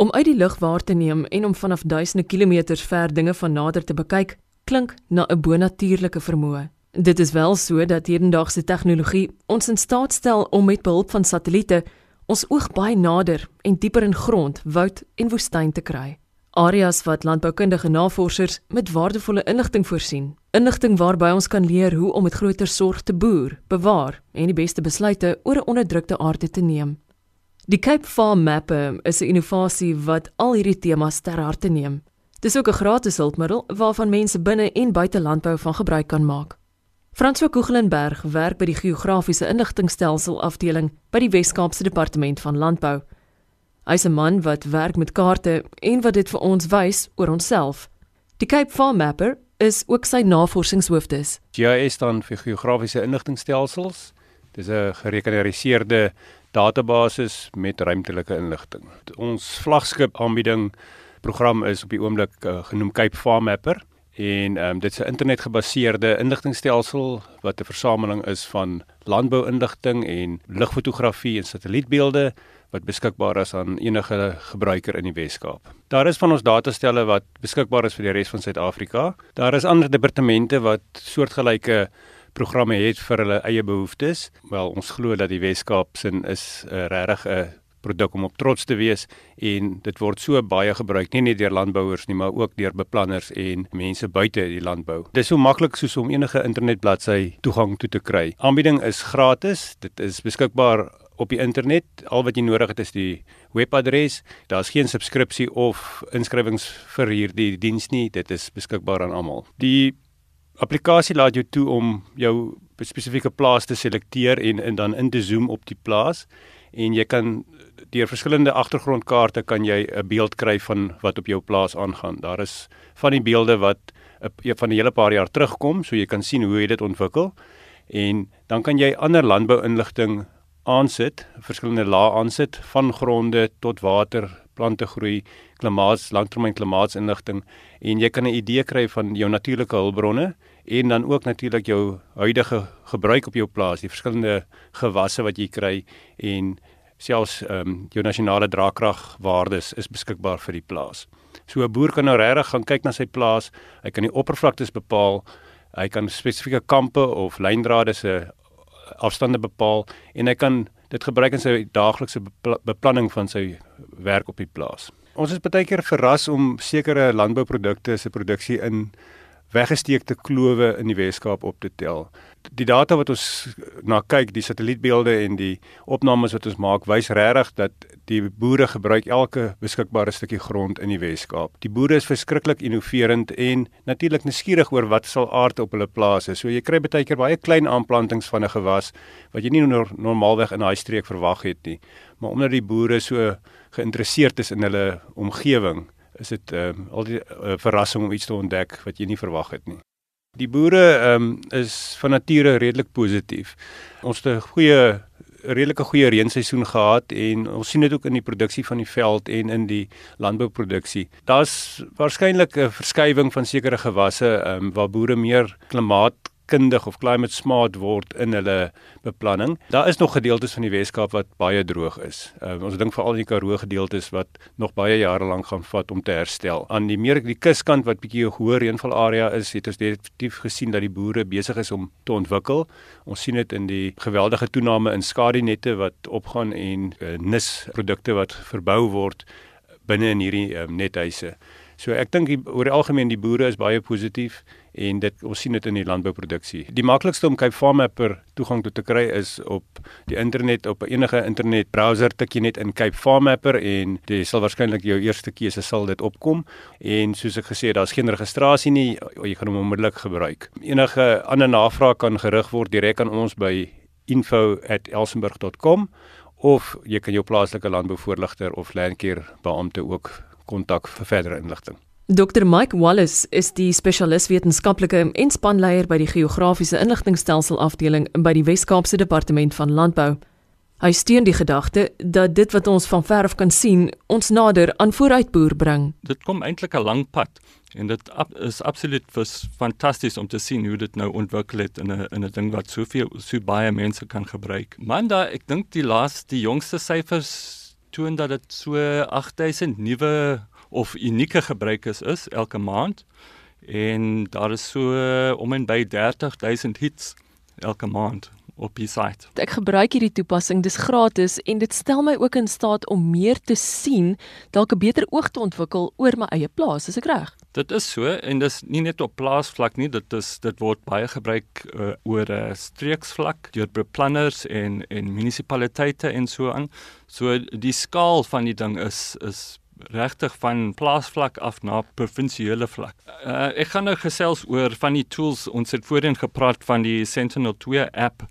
Om uit die lug waar te neem en om vanaf duisende kilometers ver dinge van nader te bekyk, klink na 'n bonatuurlike vermoë. Dit is wel so dat hedendaagse tegnologie ons in staat stel om met behulp van satelliete ons oog baie nader en dieper in grond, woud en woestyn te kry. Areas wat landboukundige navorsers met waardevolle inligting voorsien. Inligting waarby ons kan leer hoe om met groter sorg te boer, bewaar en die beste besluite oor 'n onderdrukte aarde te neem. Die Cape Farm Map is 'n innovasie wat al hierdie temas ter harte neem. Dis ook 'n gratis hulpmiddel waarvan mense binne en buite landbou van gebruik kan maak. François Kugelenberg werk by die geografiese inligtingstelsel afdeling by die Wes-Kaapse Departement van Landbou. Hy's 'n man wat werk met kaarte en wat dit vir ons wys oor onsself. Die Cape Farm Mapper is ook sy navorsingshoofdes. GIS staan vir geografiese inligtingstelsels. Dis 'n gerekenariseerde database met ruimtelike inligting. Ons vlaggenskap aanbieding program is op die oomblik uh, genoem Cape Farm Mapper en um, dit is 'n internetgebaseerde inligtingstelsel wat 'n versameling is van landbou-inligting en lugfotografie en satellietbeelde wat beskikbaar is aan enige gebruiker in die Wes-Kaap. Daar is van ons datastelle wat beskikbaar is vir die res van Suid-Afrika. Daar is ander departemente wat soortgelyke programme het vir hulle eie behoeftes. Wel, ons glo dat die Wes-Kaap sin is uh, regtig 'n produk om op trots te wees en dit word so baie gebruik nie net deur landbouers nie maar ook deur beplanners en mense buite die landbou. Dit is so maklik soos om enige internetbladsy toegang toe te kry. Aanbieding is gratis. Dit is beskikbaar op die internet. Al wat jy nodig het is die webadres. Daar's geen subskripsie of inskrywings vir hierdie diens nie. Dit is beskikbaar aan almal. Die applikasie laat jou toe om jou spesifieke plaas te selekteer en, en dan in te zoom op die plaas en jy kan deur verskillende agtergrondkaarte kan jy 'n beeld kry van wat op jou plaas aangaan. Daar is van die beelde wat van 'n hele paar jaar terugkom, so jy kan sien hoe dit ontwikkel en dan kan jy ander landbou-inligting aansit, verskillende lae aansit van gronde tot water, plante groei, klimaats, langtermyn klimaatsinligting en jy kan 'n idee kry van jou natuurlike hulpbronne en dan ook natuurlik jou huidige gebruik op jou plaas, die verskillende gewasse wat jy kry en selfs ehm um, jou nasionale draagkragwaardes is beskikbaar vir die plaas. So 'n boer kan nou regtig gaan kyk na sy plaas, hy kan die oppervlaktes bepaal, hy kan spesifieke kampe of lyndrade se afstande bepaal en hy kan dit gebruik in sy daaglikse beplanning van sy werk op die plaas. Ons is baie keer verras om sekere landbouprodukte se produksie in weggesteekte klowe in die Weskaap op te tel. Die data wat ons na kyk, die satellietbeelde en die opnames wat ons maak, wys regtig dat die boere gebruik elke beskikbare stukkie grond in die Weskaap. Die boere is verskriklik innoverend en natuurlik nuuskierig oor wat sal aard op hulle plase. So jy kry baie keer baie klein aanplantings van 'n gewas wat jy nie normaalweg in daai streek verwag het nie. Maar omdat die boere so geïnteresseerd is in hulle omgewing, is dit ehm um, al die uh, verrassing om iets te ontdek wat jy nie verwag het nie. Die boere ehm um, is van nature redelik positief. Ons het 'n goeie redelike goeie reenseisoen gehad en ons sien dit ook in die produksie van die veld en in die landbouproduksie. Daar's waarskynlik 'n verskywing van sekere gewasse ehm um, waar boere meer klimaat kundig of climate smart word in hulle beplanning. Daar is nog gedeeltes van die Weskaap wat baie droog is. Uh, ons dink veral in die Karoo gedeeltes wat nog baie jare lank gaan vat om te herstel. Aan die meer die kuskant wat bietjie 'n hoër reënval area is, het ons definitief gesien dat die boere besig is om te ontwikkel. Ons sien dit in die geweldige toename in skadinette wat opgaan en uh, nisprodukte wat verbou word binne in hierdie um, nethuise. So ek dink oor die algemeen die boere is baie positief en dit ons sien dit in die landbouproduksie. Die maklikste om Cape Farm Mapper toegang toe te kry is op die internet op enige internet browser tik jy net in Cape Farm Mapper en jy sal waarskynlik jou eerste keuse sal dit opkom en soos ek gesê het daar's geen registrasie nie jy kan hom onmiddellik gebruik. Enige ander navraag kan gerig word direk aan ons by info@elsenburg.com of jy kan jou plaaslike landbouvoorligter of landcare beampte ook kontak vir verdere inligting. Dr Mike Wallace is die spesialis wetenskaplike en spanleier by die geografiese inligtingstelsel afdeling by die Wes-Kaapse Departement van Landbou. Hy steun die gedagte dat dit wat ons van ver af kan sien, ons nader aan vooruitboer bring. Dit kom eintlik 'n lang pad en dit is absoluut fantasties om te sien hoe dit nou ontwikkel het in 'n in 'n ding wat soveel so baie mense kan gebruik. Manda, ek dink die laaste die jongste syfers toon dat dit so 8000 nuwe of unieke gebruikers is elke maand. En daar is so om en by 30000 hits elke maand op die site. Ek gebruik hierdie toepassing, dis gratis en dit stel my ook in staat om meer te sien, dalk 'n beter oog te ontwikkel oor my eie plaas, is ek reg? Dit is so en dis nie net op plaasvlak nie, dit is dit word baie gebruik uh, oor 'n uh, streeksvlak deur beplanners en en munisipaliteite en so aan. So die skaal van die ding is is regtig van plaasvlak af na provinsiale vlak. Uh, ek gaan nou gesels oor van die tools ons het voorheen gepraat van die Sentinel 2 app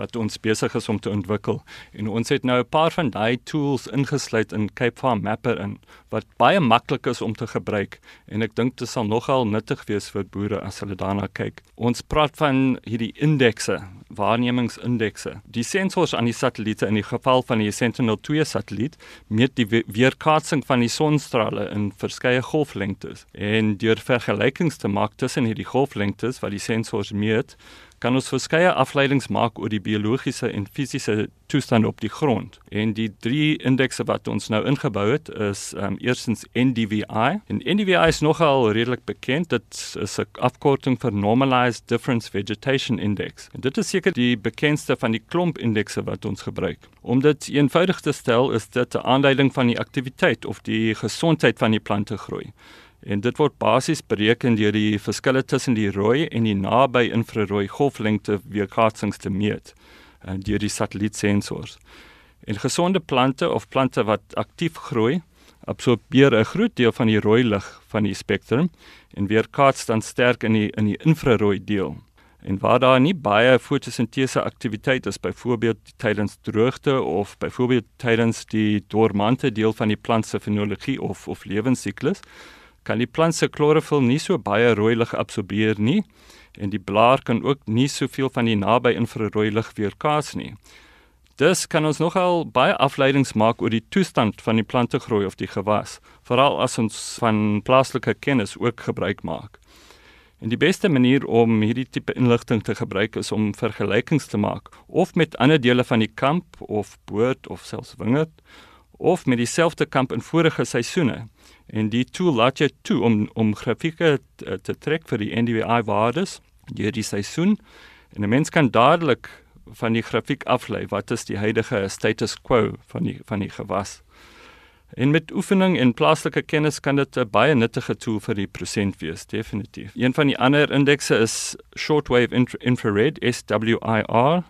wat ons besig is om te ontwikkel. En ons het nou 'n paar van daai tools ingesluit in Cape Farm Mapper in wat baie maklik is om te gebruik en ek dink dit sal nogal nuttig wees vir boere as hulle daarna kyk. Ons praat van hierdie indekse, waarnemingsindekse. Die sensors aan die satelliete in die geval van die Sentinel-2 satelliet meet die weerkaatsing van die sonstrale in verskeie golflengtes en deur vergelykings te maak tussen hierdie golflengtes wat die sensors meet kan ons verskeie afleidings maak oor die biologiese en fisiese toestand op die grond. En die drie indekse wat ons nou ingebou het is um, eerstens NDVI. En NDVI is nogal redelik bekend. Dit is 'n afkorting vir Normalized Difference Vegetation Index. En dit is seker die bekendste van die klomp indekse wat ons gebruik. Om dit eenvoudig te stel, is dit 'n aanduiding van die aktiwiteit of die gesondheid van die plante groei. En dit word basies bereken deur die verskille tussen die rooi en die naby infrarooi golflengte weerkaatsings te meet uh, deur die satellietsensors. En gesonde plante of plante wat aktief groei, absorbeer 'n groot deel van die rooi lig van die spektrum en weerkaats dan sterk in die in die infrarooi deel. En waar daar nie baie fotosintese aktiwiteit is, byvoorbeeld tydens droogte of byvoorbeeld tydens die dormante deel van die plant se fenologie of of lewensiklus, kan die plant se klorofil nie so baie rooi lig absorbeer nie en die blaar kan ook nie soveel van die naby infrarooi lig weerkaats nie. Dis kan ons nogal baie afleidings maak oor die toestand van die plante groei of die gewas, veral as ons van plaaslike kennis ook gebruik maak. En die beste manier om hierdie tipe inligting te gebruik is om vergelykings te maak of met ander dele van die kamp of boord of selfs wingerd of met dieselfde kamp in vorige seisoene En die tool laat jou toe om om grafieke te, te trek vir die NDVI waardes deur die seisoen en 'n mens kan dadelik van die grafiek aflei wat is die huidige status quo van die van die gewas. En met oefening en plaaslike kennis kan dit 'n baie nuttige tool vir die prosent wees, definitief. Een van die ander indekse is shortwave infrared SWIR.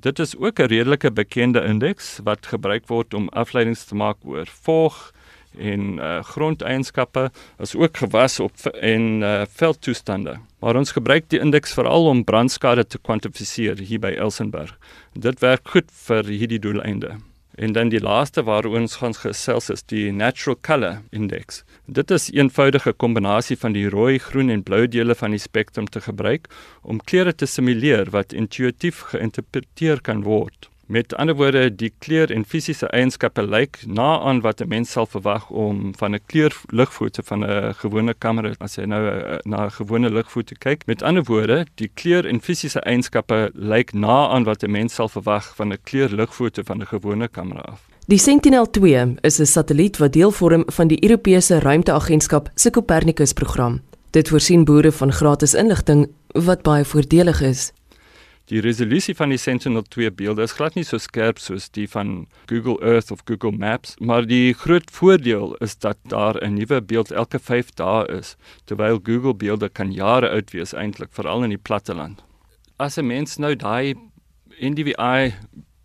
Dit is ook 'n redelike bekende indeks wat gebruik word om afleidings te maak oor vog, en uh, grondeienskappe is ook gewas op en uh, veldtoestande. Maar ons gebruik die indeks veral om brandskade te kwantifiseer hier by Elsenburg. Dit werk goed vir hierdie doeleinde. En dan die laaste waaroor ons gaan gesels is die Natural Color Index. Dit is 'n eenvoudige kombinasie van die rooi, groen en blou dele van die spektrum te gebruik om kleure te simuleer wat intuïtief geïnterpreteer kan word. Met ander woorde, die kleur en fisiese eienskappe lyk na aan wat 'n mens sal verwag om van 'n kleurligfoto van 'n gewone kamera as jy nou uh, na 'n gewone ligfoto kyk. Met ander woorde, die kleur en fisiese eienskappe lyk na aan wat 'n mens sal verwag van 'n kleurligfoto van 'n gewone kamera af. Die Sentinel-2 is 'n satelliet wat deel vorm van die Europese Ruimteagentskap se Copernicus-program. Dit voorsien boere van gratis inligting wat baie voordelig is. Die resolusie van die Sentinel-2 beelde is glad nie so skerp soos die van Google Earth of Google Maps, maar die groot voordeel is dat daar 'n nuwe beeld elke 5 dae is, terwyl Google beelde kan jare oud wees eintlik, veral in die platteland. As 'n mens nou daai NDVI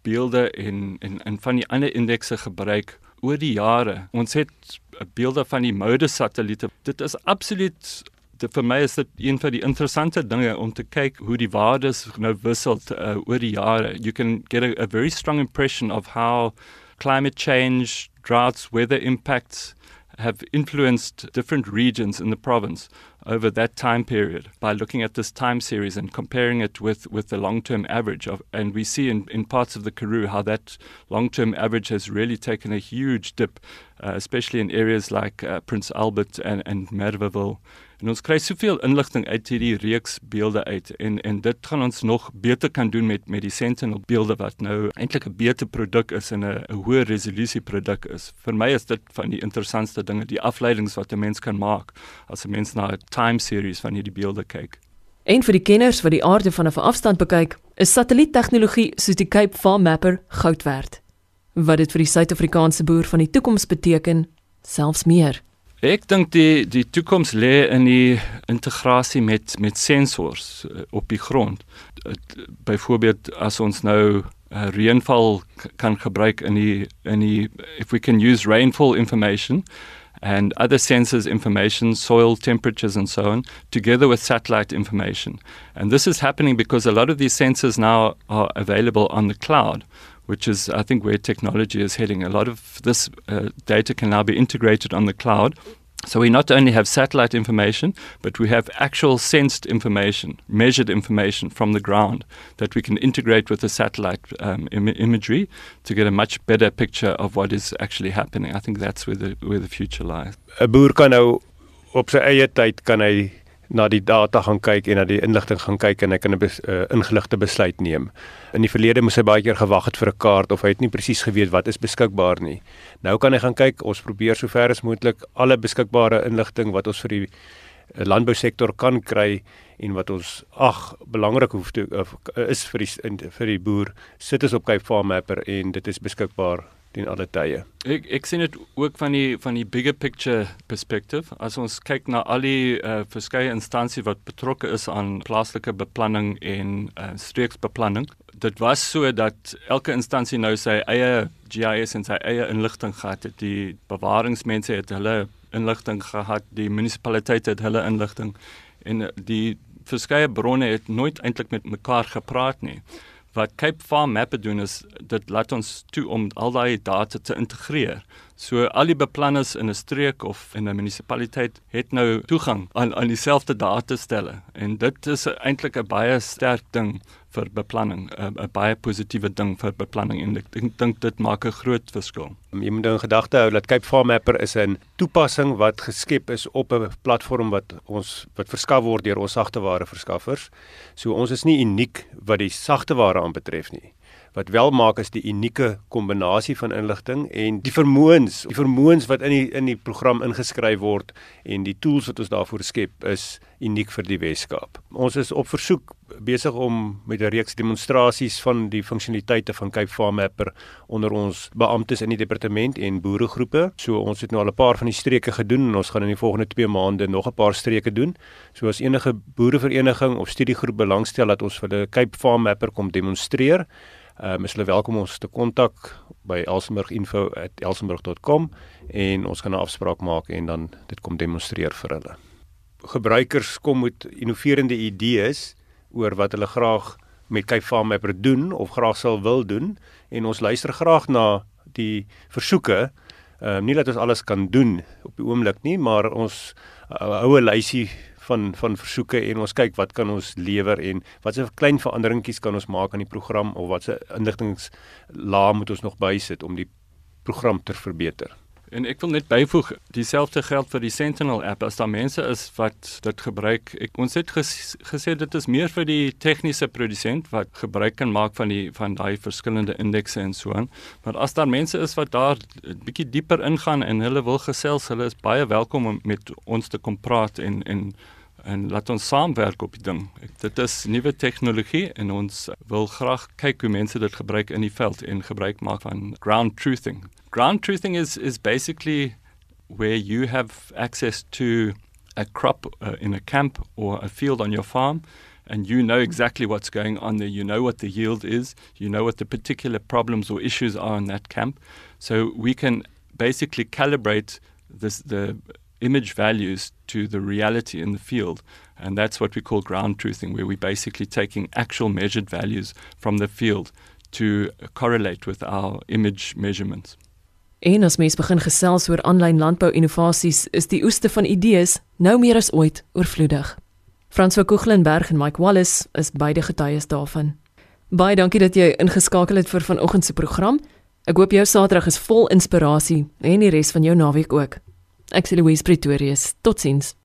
beelde in in in van die ander indekse gebruik oor die jare, ons het beelde van die MODIS satelliete. Dit is absoluut vir my is dit een van die interessante dinge om te kyk hoe die waardes nou wissel uh, oor die jare. You can get a, a very strong impression of how climate change, droughts, weather impacts have influenced different regions in the province over that time period by looking at this time series and comparing it with, with the long term average of and we see in, in parts of the Karoo how that long term average has really taken a huge dip uh, especially in areas like uh, Prince Albert and and Merweville. En ons kry soveel inligting uit hierdie reeks beelde uit en en dit gaan ons nog beter kan doen met met die Sentinel beelde wat nou eintlik 'n beter produk is en 'n hoë resolusie produk is. Vir my is dit van die interessantste dinge, die afleidings wat 'n mens kan maak as 'n mens na 'n time series van hierdie beelde kyk. Een vir die kenners wat die aarde van 'n afstand bekyk, is satelliettegnologie soos die Cape Farm Mapper goud werd. Wat dit vir die Suid-Afrikaanse boer van die toekoms beteken, selfs meer. Ek dink die die toekoms lê in die integrasie met met sensors uh, op die grond. Byvoorbeeld as ons nou uh, reënval kan gebruik in die in die if we can use rainfall information and other sensors information, soil temperatures and so on, together with satellite information. And this is happening because a lot of these sensors now are available on the cloud which is, I think, where technology is heading. A lot of this uh, data can now be integrated on the cloud. So we not only have satellite information, but we have actual sensed information, measured information from the ground that we can integrate with the satellite um, Im- imagery to get a much better picture of what is actually happening. I think that's where the where the future lies. Boer kan nou op sy eie tyd kan hy na die data gaan kyk en na die inligting gaan kyk en hy kan 'n bes, uh, ingeligte besluit neem. In die verlede moes hy baie keer gewag het vir 'n kaart of hy het nie presies geweet wat is beskikbaar nie. Nou kan hy gaan kyk, ons probeer sover as moontlik alle beskikbare inligting wat ons vir die eh, landbousektor kan kry en wat ons ag belangrik hoef te of, is vir die vir die boer sit ons op Cape Farm Mapper en dit is beskikbaar teen alle tye. Ek ek sien dit ook van die van die bigger picture perspective. As ons kyk na al die uh, verskeie instansies wat betrokke is aan plaaslike beplanning en uh, streeksbeplanning, dit was so dat elke instansie nou sy eie GIS en sy eie inligting gehad het. Die bewaringsmense het hulle inligting gehad, die munisipaliteite het hulle inligting en die verskeie bronne het nooit eintlik met mekaar gepraat nie wat Cape Farm Map doen is dit laat ons toe om al daai data te integreer. So al die beplanners in 'n streek of in 'n munisipaliteit het nou toegang aan aan dieselfde datastelle en dit is eintlik 'n baie sterk ding vir beplanning, 'n baie positiewe ding vir beplanning en ek dink dit maak 'n groot verskil. Jy moet in gedagte hou dat Cape Farm Mapper is 'n toepassing wat geskep is op 'n platform wat ons wat verskaf word deur ons sagteware verskaffers. So ons is nie uniek wat die sagteware aanbetref nie wat wel maak is die unieke kombinasie van inligting en die vermoëns, die vermoëns wat in die in die program ingeskryf word en die tools wat ons daarvoor skep is uniek vir die Weskaap. Ons is op versoek besig om met 'n reeks demonstrasies van die funksionaliteite van Cape Farm Mapper onder ons beamptes in die departement en boeregroepe. So ons het nou al 'n paar van die streke gedoen en ons gaan in die volgende 2 maande nog 'n paar streke doen. So as enige boerevereniging of studiegroep belangstel dat ons vir die Cape Farm Mapper kom demonstreer, Ehm um, is hulle welkom ons te kontak by elsenburginfo@elsenburg.com en ons kan 'n afspraak maak en dan dit kom demonstreer vir hulle. Gebruikers kom met innoverende idees oor wat hulle graag met Cape Farm Mapper doen of graag sal wil doen en ons luister graag na die versoeke. Ehm um, nie dat ons alles kan doen op die oomblik nie, maar ons uh, hou 'n lysie van van versoeke en ons kyk wat kan ons lewer en watse klein veranderingkies kan ons maak aan die program of watse inligtinglaag moet ons nog bysit om die program te verbeter. En ek wil net byvoeg, dieselfde geld vir die Sentinel app. As daar mense is wat dit gebruik, ek ons het ges, gesê dit is meer vir die tegniese produsent wat gebruik kan maak van die van daai verskillende indekse en so aan. Maar as daar mense is wat daar 'n bietjie dieper ingaan en hulle wil gesels, hulle is baie welkom om met ons te kom praat en en en laat ons saamwerk op die ding. Ek, dit is nuwe tegnologie en ons wil graag kyk hoe mense dit gebruik in die veld en gebruik maak van ground truthing. Ground truthing is is basically where you have access to a crop uh, in a camp or a field on your farm and you know exactly what's going on there you know what the yield is you know what the particular problems or issues are in that camp so we can basically calibrate this the image values to the reality in the field and that's what we call ground truthing where we're basically taking actual measured values from the field to correlate with our image measurements En as mens begin gesels oor aanlyn landbou-innovasies, is die oeste van idees nou meer as ooit oorvloedig. Frans van Koeglenberg en Mike Wallace is beide getuies daarvan. Baie dankie dat jy ingeskakel het vir vanoggend se program. Ek hoop jou Saterdag is vol inspirasie en die res van jou naweek ook. Ek sê Louise Pretorius. Totsiens.